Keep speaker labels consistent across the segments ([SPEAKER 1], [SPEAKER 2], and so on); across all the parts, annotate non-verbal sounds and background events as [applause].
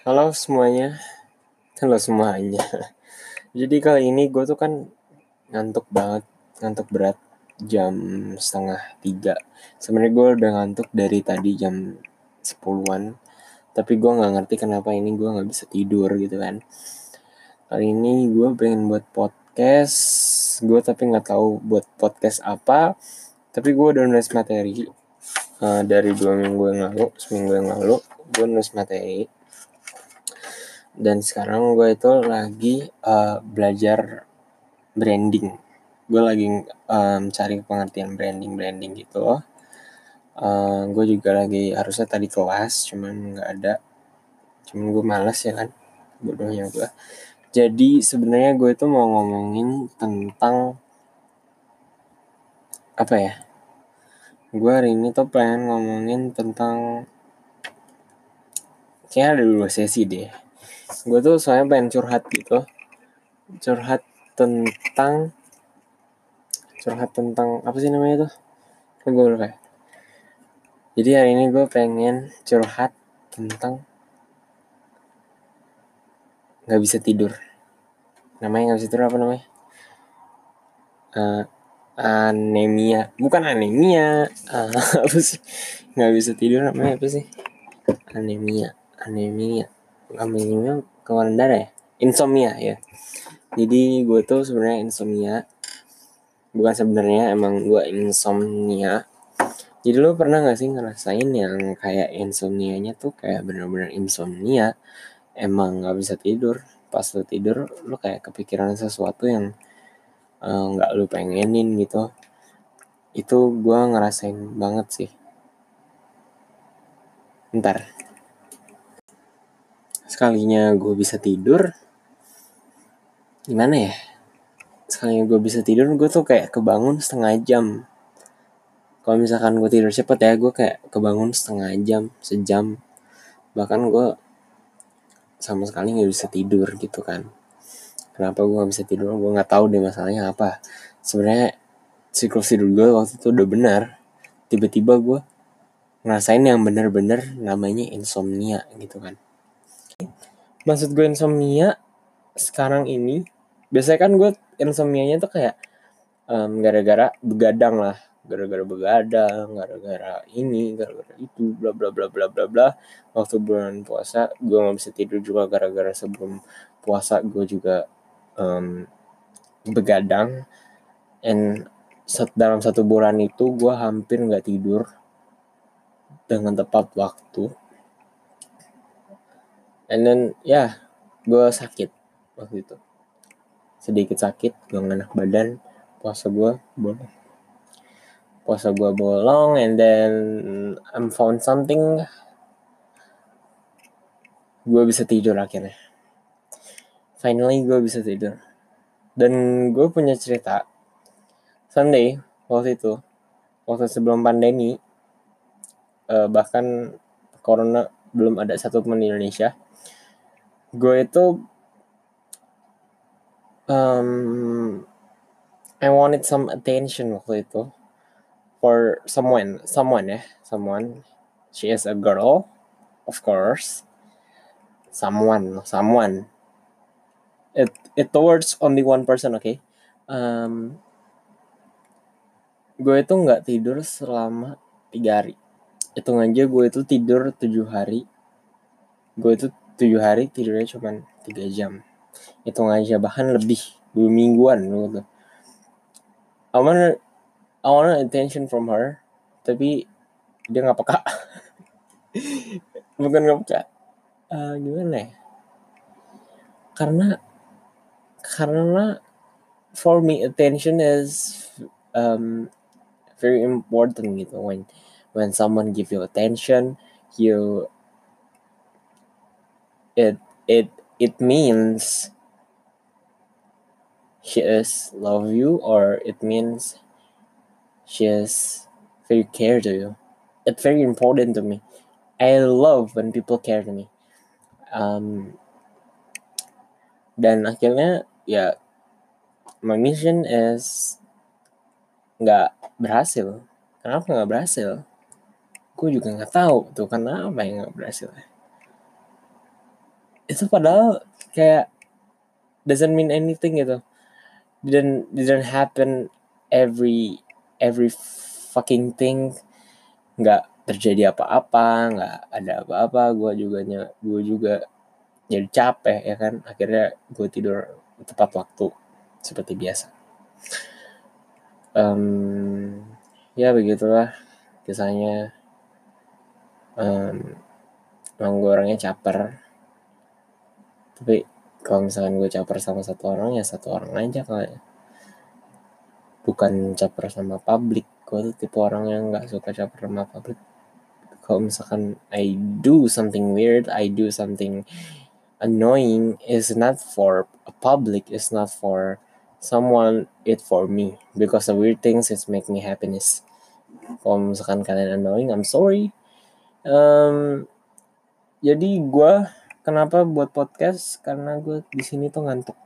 [SPEAKER 1] Halo semuanya, halo semuanya. [laughs] Jadi kali ini gue tuh kan ngantuk banget, ngantuk berat jam setengah tiga. Sebenarnya gue udah ngantuk dari tadi jam sepuluhan, tapi gue nggak ngerti kenapa ini gue nggak bisa tidur gitu kan. Kali ini gue pengen buat podcast, gue tapi nggak tahu buat podcast apa. Tapi gue udah nulis materi uh, dari dua minggu yang lalu, seminggu yang lalu, gue nulis materi dan sekarang gue itu lagi uh, belajar branding. Gue lagi um, cari pengertian branding branding gitu uh, gue juga lagi harusnya tadi kelas cuman nggak ada. Cuman gue malas ya kan? Bodohnya gue jadi sebenarnya gue itu mau ngomongin tentang apa ya? Gue hari ini tuh pengen ngomongin tentang kayaknya ada dua sesi deh gue tuh soalnya pengen curhat gitu. Curhat tentang curhat tentang apa sih namanya tuh? Kan gue lupa ya. jadi hari ini gue pengen curhat tentang nggak bisa tidur. Namanya nggak bisa tidur apa namanya? Uh, anemia. Bukan anemia. Uh, [laughs] apa sih? Nggak bisa tidur namanya apa sih? Anemia. Anemia anemia keluaran darah ya? Insomnia ya. Jadi gue tuh sebenarnya insomnia. Bukan sebenarnya emang gue insomnia. Jadi lo pernah gak sih ngerasain yang kayak insomnianya tuh kayak bener-bener insomnia? Emang gak bisa tidur. Pas lo tidur lo kayak kepikiran sesuatu yang nggak uh, lo pengenin gitu. Itu gue ngerasain banget sih. Ntar sekalinya gue bisa tidur gimana ya? Sekalinya gue bisa tidur gue tuh kayak kebangun setengah jam. Kalau misalkan gue tidur cepet ya gue kayak kebangun setengah jam sejam. Bahkan gue sama sekali nggak bisa tidur gitu kan. Kenapa gue nggak bisa tidur? Gue nggak tahu deh masalahnya apa. Sebenarnya siklus tidur gue waktu itu udah benar. Tiba-tiba gue ngerasain yang bener-bener namanya insomnia gitu kan maksud gue insomnia sekarang ini biasanya kan gue insomnianya tuh kayak um, gara-gara begadang lah. Gara-gara begadang gara-gara ini gara-gara itu bla bla bla bla bla bla. Waktu bulan puasa gue nggak bisa tidur juga gara-gara sebelum puasa gue juga um, begadang. And dalam satu bulan itu gue hampir nggak tidur dengan tepat waktu and then ya yeah, gue sakit waktu itu. Sedikit sakit gak enak badan puasa gue bolong. Puasa gue bolong and then I'm found something. Gue bisa tidur akhirnya. Finally gue bisa tidur. Dan gue punya cerita. Sunday waktu itu waktu sebelum pandemi uh, bahkan corona belum ada satu pun di Indonesia gue itu um, I wanted some attention waktu itu. For someone someone ya someone. She is a girl of course. Someone someone. It it towards only one person oke okay? um, gue itu nggak tidur selama tiga hari. Hitung aja gue itu tidur tujuh hari. Gue itu tujuh hari tidurnya cuma tiga jam. Hitung aja bahkan lebih dua mingguan gitu I wanna I wanna attention from her tapi dia nggak peka. [laughs] Bukan nggak peka. Uh, gimana ya? Karena karena for me attention is um, very important gitu. When when someone give you attention you it it it means she is love you or it means she is very care to you. It's very important to me. I love when people care to me. Um, dan akhirnya ya my mission is nggak berhasil. Kenapa nggak berhasil? Gue juga nggak tahu tuh kenapa yang nggak berhasil itu padahal kayak doesn't mean anything gitu. Didn't didn't happen every every fucking thing. Nggak terjadi apa-apa nggak ada apa-apa. Gue juga gue juga jadi capek ya kan? Akhirnya gue tidur tepat waktu seperti biasa. Um, ya begitulah kisahnya. Um, emang gue orangnya caper tapi kalau misalkan gue caper sama satu orang ya satu orang aja kali bukan caper sama publik. Gue tuh tipe orang yang nggak suka caper sama publik. Kalau misalkan I do something weird I do something annoying is not for a public it's not for someone it for me. Because the weird things is make me happiness. Kalau misalkan kalian annoying I'm sorry. Um, jadi gue kenapa buat podcast? Karena gue di sini tuh ngantuk.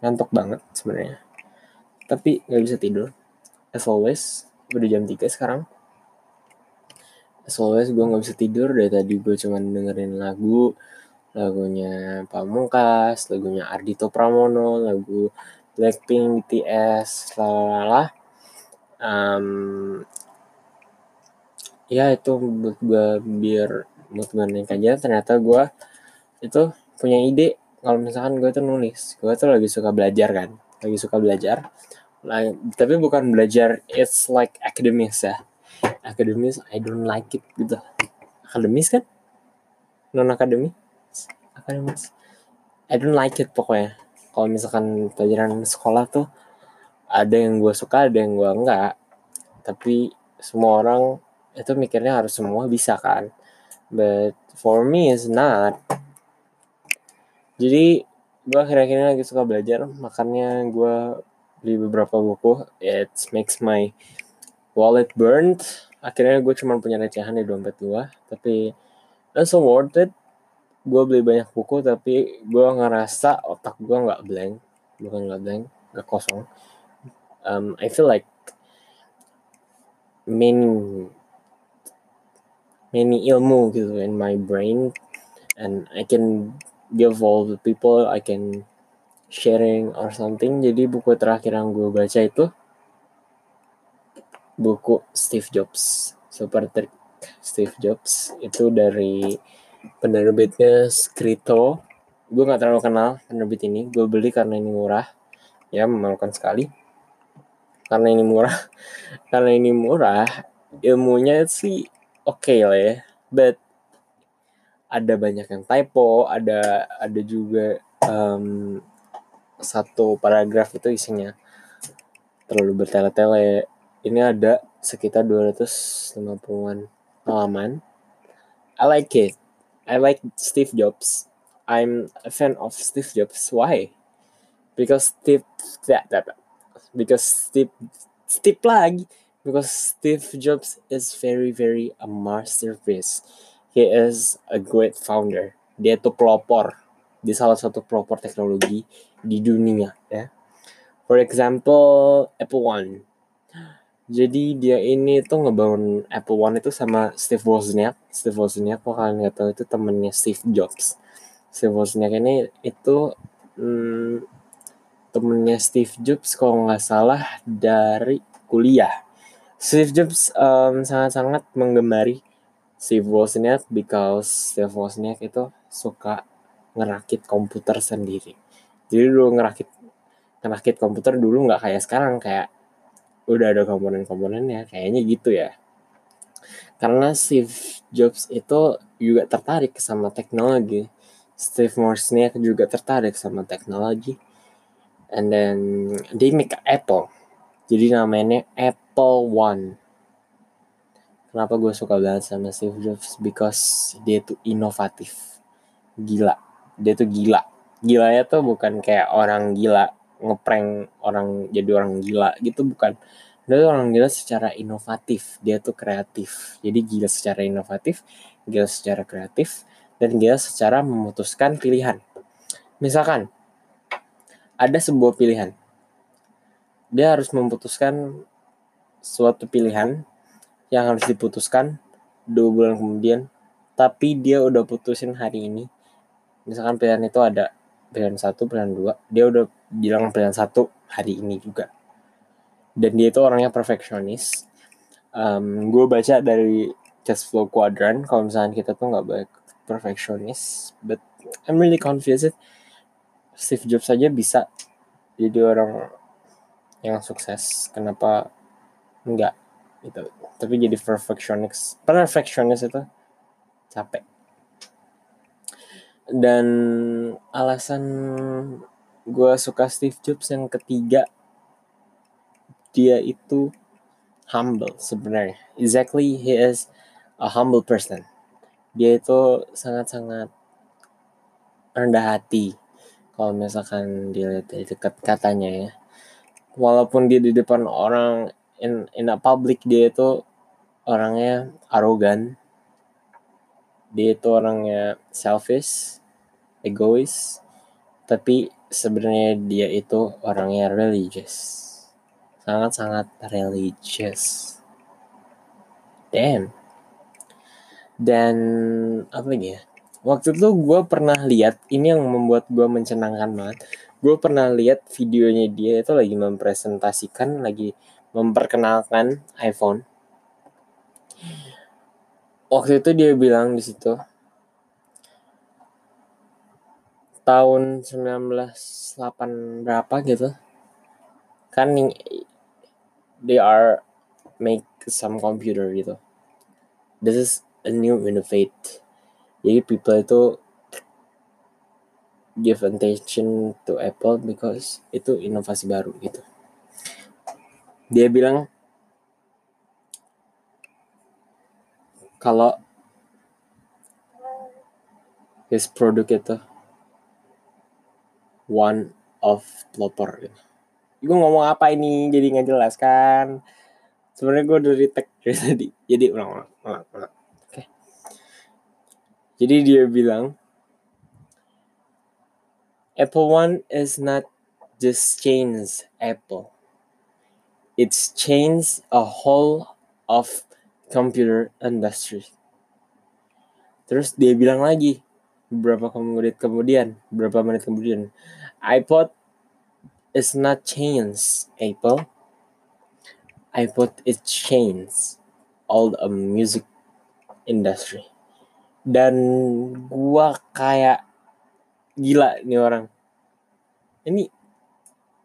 [SPEAKER 1] Ngantuk banget sebenarnya. Tapi nggak bisa tidur. As always udah jam 3 sekarang. As always gue nggak bisa tidur. Dari tadi gue cuman dengerin lagu. Lagunya Pamungkas lagunya Ardito Pramono lagu Blackpink BTS lalala um, ya itu buat gue biar mood gue naik aja. Ternyata gue itu punya ide kalau misalkan gue tuh nulis gue tuh lagi suka belajar kan lagi suka belajar. Like, tapi bukan belajar it's like akademis ya. Akademis I don't like it gitu. Akademis kan? Non akademis. Akademis I don't like it pokoknya. Kalau misalkan pelajaran sekolah tuh ada yang gue suka ada yang gue enggak. Tapi semua orang itu mikirnya harus semua bisa kan. But for me is not jadi gue akhir-akhir ini lagi suka belajar makanya gue beli beberapa buku. It makes my wallet burned. Akhirnya gue cuma punya recehan di dompet gue tapi that's so worth it. Gue beli banyak buku tapi gue ngerasa otak gue nggak blank. Bukan nggak blank nggak kosong. Um, I feel like many many ilmu gitu in my brain. And I can give all the people I can sharing or something. Jadi buku terakhir yang gue baca itu buku Steve Jobs Super Trick Steve Jobs. Itu dari penerbitnya Skrito. Gue nggak terlalu kenal penerbit ini. Gue beli karena ini murah. Ya memalukan sekali. Karena ini murah. [laughs] Karena ini murah ilmunya sih oke okay lah ya. But ada banyak yang typo ada ada juga um, satu paragraf itu isinya terlalu bertele-tele. Ini ada sekitar 250-an halaman. I like it. I like Steve Jobs. I'm a fan of Steve Jobs. Why? Because Steve that, that because Steve Steve lagi. Because Steve Jobs is very very a masterpiece he is a great founder. Dia tuh pelopor di salah satu pelopor teknologi di dunia ya. For example, Apple One. Jadi dia ini tuh ngebangun Apple One itu sama Steve Wozniak. Steve Wozniak kok kalian nggak tahu itu temennya Steve Jobs. Steve Wozniak ini itu hmm, temennya Steve Jobs kalau nggak salah dari kuliah. Steve Jobs um, sangat-sangat menggemari Steve Wozniak because Steve Wozniak itu suka ngerakit komputer sendiri. Jadi dulu ngerakit ngerakit komputer dulu nggak kayak sekarang kayak udah ada komponen-komponennya kayaknya gitu ya. Karena Steve Jobs itu juga tertarik sama teknologi. Steve Wozniak juga tertarik sama teknologi. And then they make Apple. Jadi namanya Apple One kenapa gue suka banget sama Steve Jobs? Because dia tuh inovatif. Gila. Dia tuh gila. Gilanya tuh bukan kayak orang gila ngeprank orang jadi orang gila gitu bukan. Dia tuh orang gila secara inovatif. Dia tuh kreatif. Jadi gila secara inovatif gila secara kreatif dan gila secara memutuskan pilihan. Misalkan ada sebuah pilihan. Dia harus memutuskan suatu pilihan yang harus diputuskan dua bulan kemudian tapi dia udah putusin hari ini. Misalkan pilihan itu ada pilihan satu pilihan dua dia udah bilang pilihan satu hari ini juga. Dan dia itu orangnya perfeksionis. Um, gue baca dari cash flow quadrant kalau misalnya kita tuh nggak baik perfeksionis but I'm really confused Steve Jobs saja bisa jadi orang yang sukses. Kenapa enggak gitu tapi jadi perfectionist. Perfectionist itu? Capek. Dan alasan gue suka Steve Jobs yang ketiga dia itu humble sebenarnya. Exactly he is a humble person. Dia itu sangat-sangat rendah hati. Kalau misalkan dilihat dari dekat katanya ya. Walaupun dia di depan orang in in a public dia itu orangnya arogan. Dia itu orangnya selfish egois. Tapi sebenarnya dia itu orangnya religious. Sangat-sangat religious. Damn. Dan apa lagi ya? Waktu itu gue pernah lihat ini yang membuat gue mencenangkan banget. Gue pernah lihat videonya dia itu lagi mempresentasikan lagi memperkenalkan iPhone. Waktu itu dia bilang di situ tahun 1908 berapa gitu kan they are make some computer gitu. This is a new innovate. Jadi people itu give attention to Apple because itu inovasi baru gitu dia bilang kalau his produk itu one of pelopor gitu. Gue ngomong apa ini jadi nggak jelas kan? Sebenarnya gue udah retake dari tadi. Jadi ulang ulang ulang ulang. Oke. Okay. Jadi dia bilang Apple One is not just change Apple. It's change a whole of computer industry. Terus dia bilang lagi beberapa menit kemudian, beberapa menit kemudian, iPod is not change Apple. iPod is change all the music industry. Dan gua kayak gila nih orang. Ini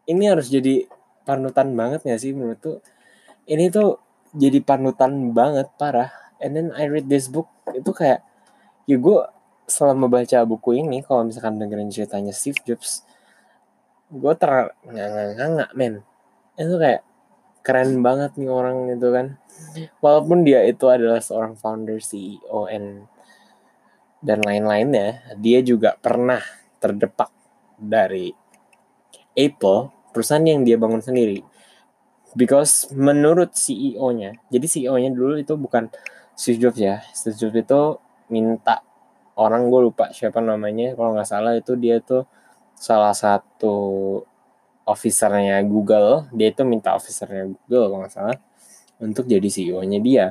[SPEAKER 1] ini harus jadi panutan banget gak sih menurut tuh? Ini tuh jadi panutan banget parah. And then I read this book itu kayak ya gue selama baca buku ini kalau misalkan dengerin ceritanya Steve Jobs gue ter nggak men. Itu kayak keren banget nih orang itu kan. Walaupun dia itu adalah seorang founder CEO and dan lain-lainnya dia juga pernah terdepak dari Apple perusahaan yang dia bangun sendiri. Because menurut CEO-nya jadi CEO-nya dulu itu bukan Steve Jobs ya. Steve Jobs itu minta orang gue lupa siapa namanya kalau nggak salah itu dia itu salah satu officernya Google. Dia itu minta officernya Google kalau nggak salah untuk jadi CEO-nya dia.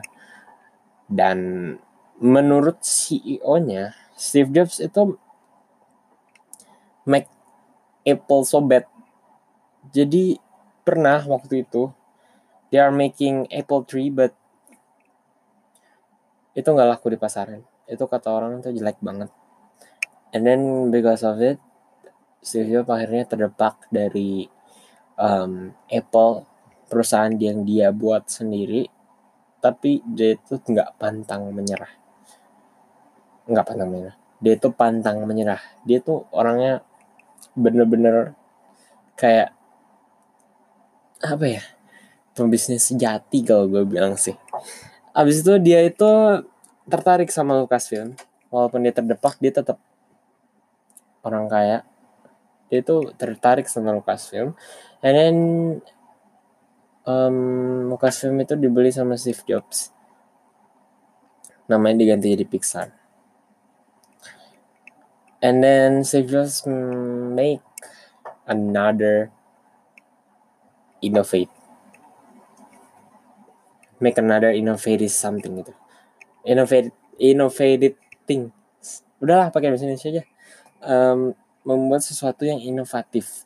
[SPEAKER 1] Dan menurut CEO-nya Steve Jobs itu make Apple so bad jadi pernah waktu itu they are making Apple Tree but itu nggak laku di pasaran. Itu kata orang itu jelek banget. And then because of it Steve Jobs akhirnya terdepak dari um, Apple perusahaan yang dia buat sendiri tapi dia itu nggak pantang menyerah. Nggak pantang menyerah. Dia itu pantang menyerah. Dia tuh orangnya bener-bener kayak apa ya pembisnis sejati kalau gue bilang sih. Abis itu dia itu tertarik sama Lucasfilm. Walaupun dia terdepak dia tetap orang kaya. Dia itu tertarik sama Lucasfilm. And then um, Lucasfilm itu dibeli sama Steve Jobs. Namanya diganti jadi Pixar. And then Steve Jobs make another innovate make another innovative something gitu innovate innovative thing udahlah pakai bahasa Indonesia aja um, membuat sesuatu yang inovatif.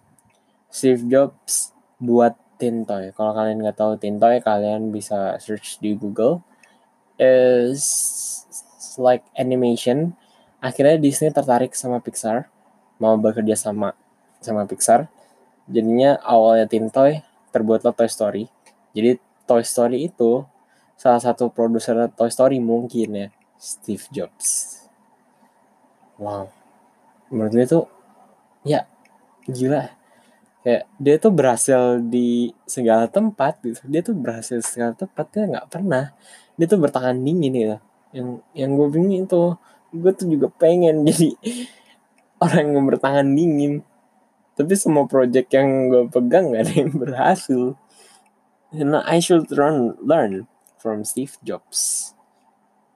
[SPEAKER 1] Steve Jobs buat Tintoy. Kalau kalian nggak tahu Tintoy, kalian bisa search di Google. Is like animation. Akhirnya Disney tertarik sama Pixar, mau bekerja sama sama Pixar. Jadinya awalnya Tintoy terbuatlah Toy Story. Jadi Toy Story itu salah satu produser Toy Story mungkin ya Steve Jobs. Wow. Menurut gue tuh ya gila kayak dia tuh berhasil di segala tempat gitu dia tuh berhasil di segala tempat dia nggak pernah dia tuh bertahan dingin gitu yang yang gue bingung itu gue tuh juga pengen [laughs] jadi orang yang bertahan dingin tapi semua project yang gue pegang gak ada yang [laughs] berhasil. And I should learn learn from Steve Jobs.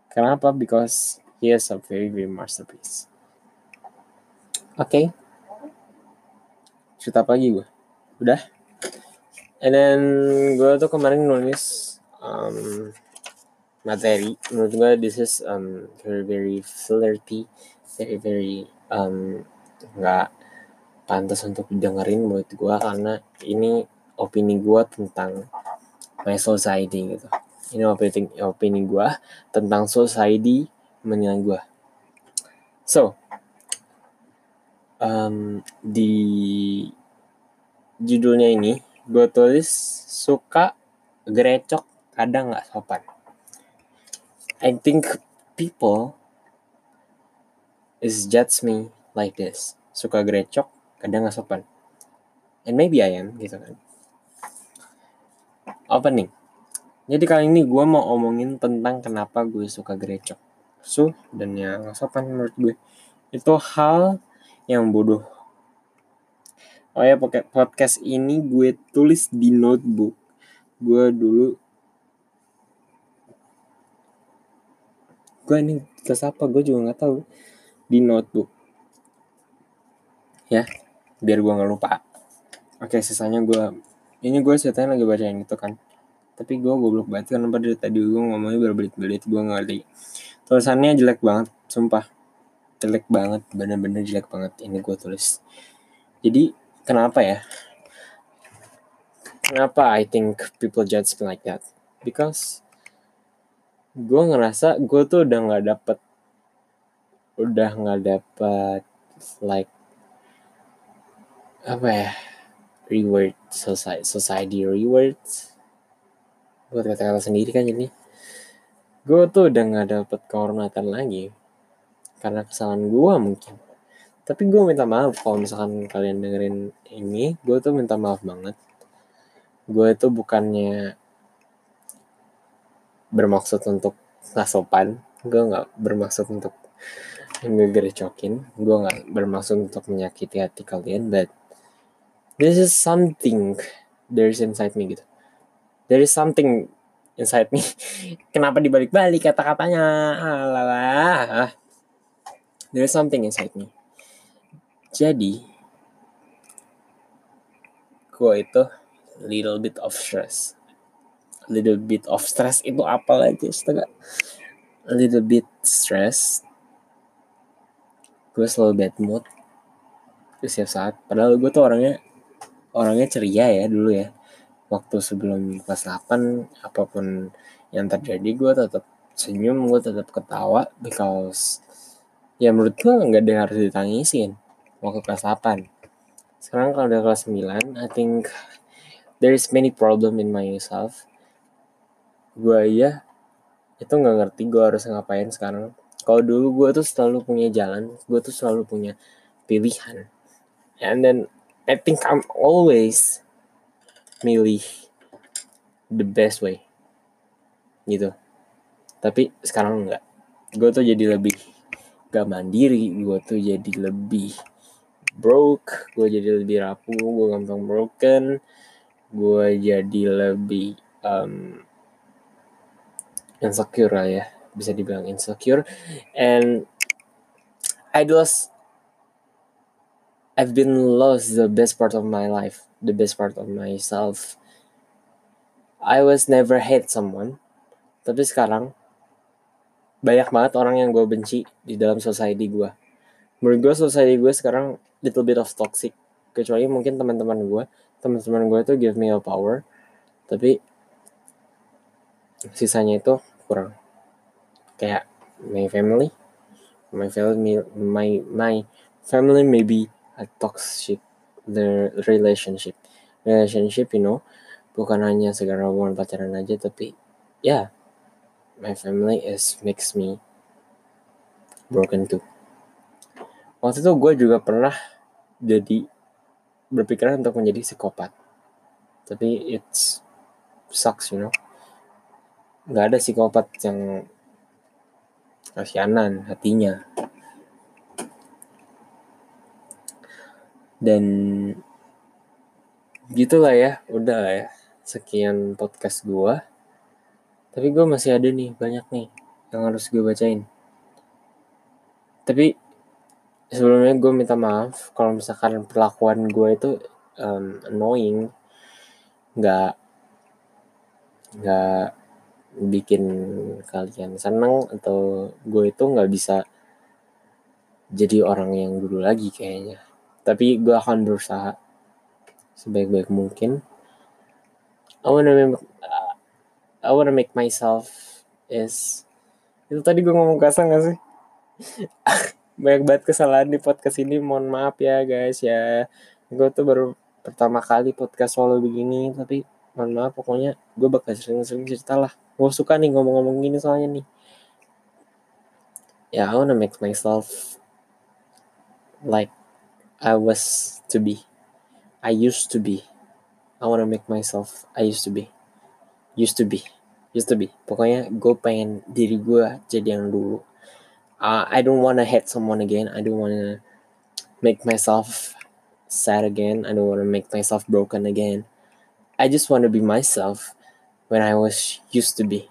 [SPEAKER 1] Kenapa? Because he is a very very masterpiece. Oke okay. Cerita apa lagi gue udah? And then gue tuh kemarin nulis um, materi. Menurut gue this is um, very very flirty. Very very um, nggak pantas untuk dengerin buat gue karena ini opini gue tentang my society gitu ini opini opini gue tentang society menilai gue so um, di judulnya ini gue tulis suka gerecok kadang nggak sopan. I think people is judge me like this. Suka gerecok kadang nggak sopan. And maybe I am gitu kan. Opening. Jadi kali ini gue mau omongin tentang kenapa gue suka gerecok. So, dan yang sopan menurut gue. Itu hal yang bodoh. Oh ya, podcast ini gue tulis di notebook. Gue dulu gue ini ke siapa gue juga nggak tahu di notebook ya biar gue nggak lupa. Oke sisanya gue ini gue ceritanya lagi baca yang itu kan. Tapi gue goblok banget kan dari tadi gue ngomongnya berbelit-belit gue ngerti. Tulisannya jelek banget sumpah. Jelek banget bener-bener jelek banget ini gue tulis. Jadi kenapa ya? Kenapa I think people judge me like that? Because gue ngerasa gue tuh udah nggak dapet udah nggak dapet like apa ya? Reward society society rewards. Buat kata-kata sendiri kan jadi. Gue tuh udah nggak dapet kehormatan lagi. Karena kesalahan gue mungkin. Tapi gue minta maaf kalau misalkan kalian dengerin ini gue tuh minta maaf banget. Gue itu bukannya bermaksud untuk nggak sopan. Gue nggak bermaksud untuk ngegerecokin. Gue nggak bermaksud untuk menyakiti hati kalian but this is something there is inside me gitu there is something inside me [laughs] kenapa dibalik-balik kata-katanya alah There's something inside me. Jadi, gue itu little bit of stress. Little bit of stress itu apa lagi setengah? Little bit stress. Gue selalu bad mood. Setiap saat. Padahal gue tuh orangnya orangnya ceria ya dulu ya. Waktu sebelum kelas 8 apa pun yang terjadi gue tetap senyum, gue tetap ketawa because ya menurut gue nggak ada yang harus ditangisin waktu kelas 8 sekarang kalau udah kelas 9 I think there is many problem in myself. Gue ya itu nggak ngerti gue harus ngapain sekarang. Kalau dulu gue tuh selalu punya jalan gue tuh selalu punya pilihan. And then I think I'm always milih the best way gitu. Tapi sekarang enggak. Gue tuh jadi lebih gak mandiri gue tuh jadi lebih broke gue jadi lebih rapuh gue gampang broken gue jadi lebih um, insecure lah ya bisa dibilang insecure. And I lost I've been lost the best part of my life the best part of myself. I was never hate someone tapi sekarang banyak banget orang yang gue benci di dalam society gue menurut gue society gue sekarang little bit of toxic kecuali mungkin teman-teman gue teman-teman gue itu give me a power tapi sisanya itu kurang. Kayak my family my family my my family maybe a toxic relationship. Relationship you know bukan hanya sekedar hubungan pacaran aja tapi ya yeah, my family is makes me. Broken too. Waktu itu gue juga pernah jadi berpikiran untuk menjadi psikopat. Tapi it's sucks you know. Nggak ada psikopat yang kasianan hatinya dan gitulah ya udah lah ya. Sekian podcast gue tapi gue masih ada nih banyak nih yang harus gue bacain. Tapi sebelumnya gue minta maaf kalau misalkan perlakuan gue itu um, annoying. Nggak nggak bikin kalian seneng atau gue itu nggak bisa jadi orang yang dulu lagi kayaknya tapi gue akan berusaha sebaik-baik mungkin. I wanna make, I wanna make myself is itu tadi gue ngomong kasar gak sih? [laughs] Banyak banget kesalahan di podcast ini mohon maaf ya guys ya. Gue tuh baru pertama kali podcast solo begini tapi mohon maaf pokoknya gue bakal sering-sering cerita lah. Gue suka nih ngomong-ngomong gini soalnya nih. Ya yeah, I wanna make myself like I was to be I used to be I wanna make myself I used to be used to be used to be pokoknya gue pengen diri gue jadi yang dulu uh, I don't want to hate someone again. I don't want to make myself sad again. I don't want to make myself broken again. I just want to be myself when I was used to be.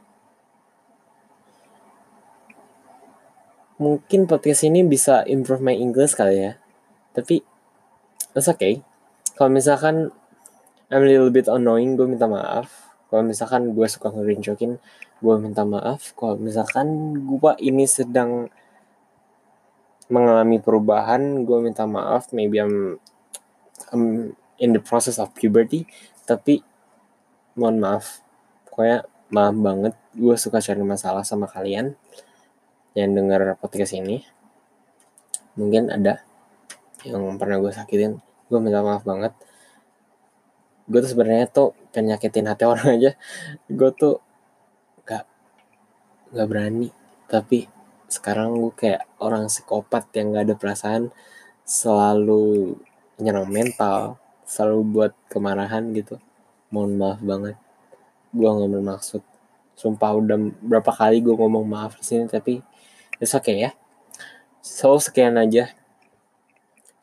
[SPEAKER 1] Mungkin podcast ini bisa improve my English kali ya. Tapi that's okay. Kalau misalkan I'm a little bit annoying, gue minta maaf. Kalau misalkan gue suka ngerincokin, gue minta maaf. Kalau misalkan gue ini sedang mengalami perubahan gue minta maaf. Maybe I'm, I'm in the process of puberty. Tapi mohon maaf. Pokoknya maaf banget. Gue suka cari masalah sama kalian yang dengar podcast ini. Mungkin ada yang pernah gue sakitin gue minta maaf banget. Gue tuh sebenarnya tuh penyakitin hati orang [laughs] aja. Gue tuh nggak berani. Tapi sekarang gue kayak orang psikopat yang gak ada perasaan selalu nyerang mental selalu buat kemarahan gitu. Mohon maaf banget. Gue nggak bermaksud. Sumpah udah berapa kali gue ngomong maaf di sini tapi it's okay ya. So sekian aja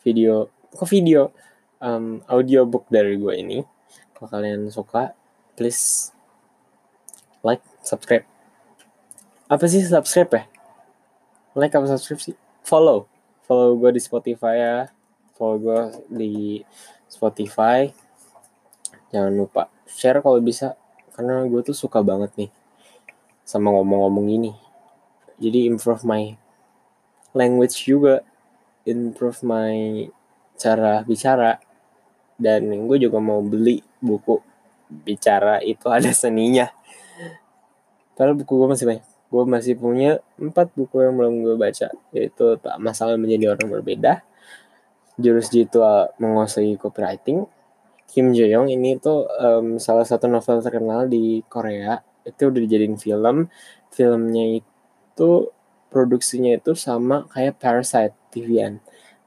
[SPEAKER 1] video kok video um, audiobook dari gue ini. Kalau kalian suka please like subscribe. Apa sih subscribe ya? Like apa subscribe sih? Follow. Follow gue di Spotify ya. Follow gue di Spotify. Jangan lupa share kalau bisa karena gue tuh suka banget nih sama ngomong-ngomong ini jadi improve my language juga improve my cara bicara. Dan gue juga mau beli buku bicara itu ada seninya. Padahal buku gue masih banyak. Gue masih punya empat buku yang belum gue baca. Yaitu tak masalah menjadi orang berbeda jurus jitu menguasai copywriting Kim Jo Young. Ini tuh um, salah satu novel terkenal di Korea. Itu udah dijadiin film. Filmnya itu produksinya itu sama kayak Parasite TVN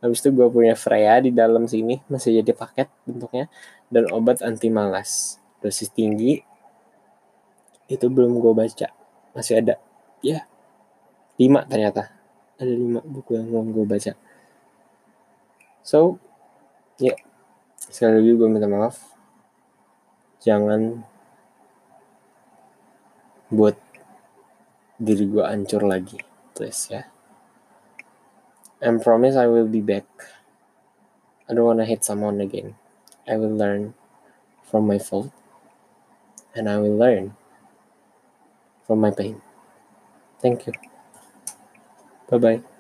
[SPEAKER 1] habis itu gue punya Freya di dalam sini masih jadi paket bentuknya dan obat anti malas. Dosis tinggi itu belum gue baca. Masih ada ya lima ternyata. Ada lima buku yang belum gue baca. So ya yeah. sekali lagi gue minta maaf. Jangan buat diri gue hancur lagi please yeah? and promise I will be back I don't wanna hit someone again I will learn from my fault and I will learn from my pain Thank you. Bye bye.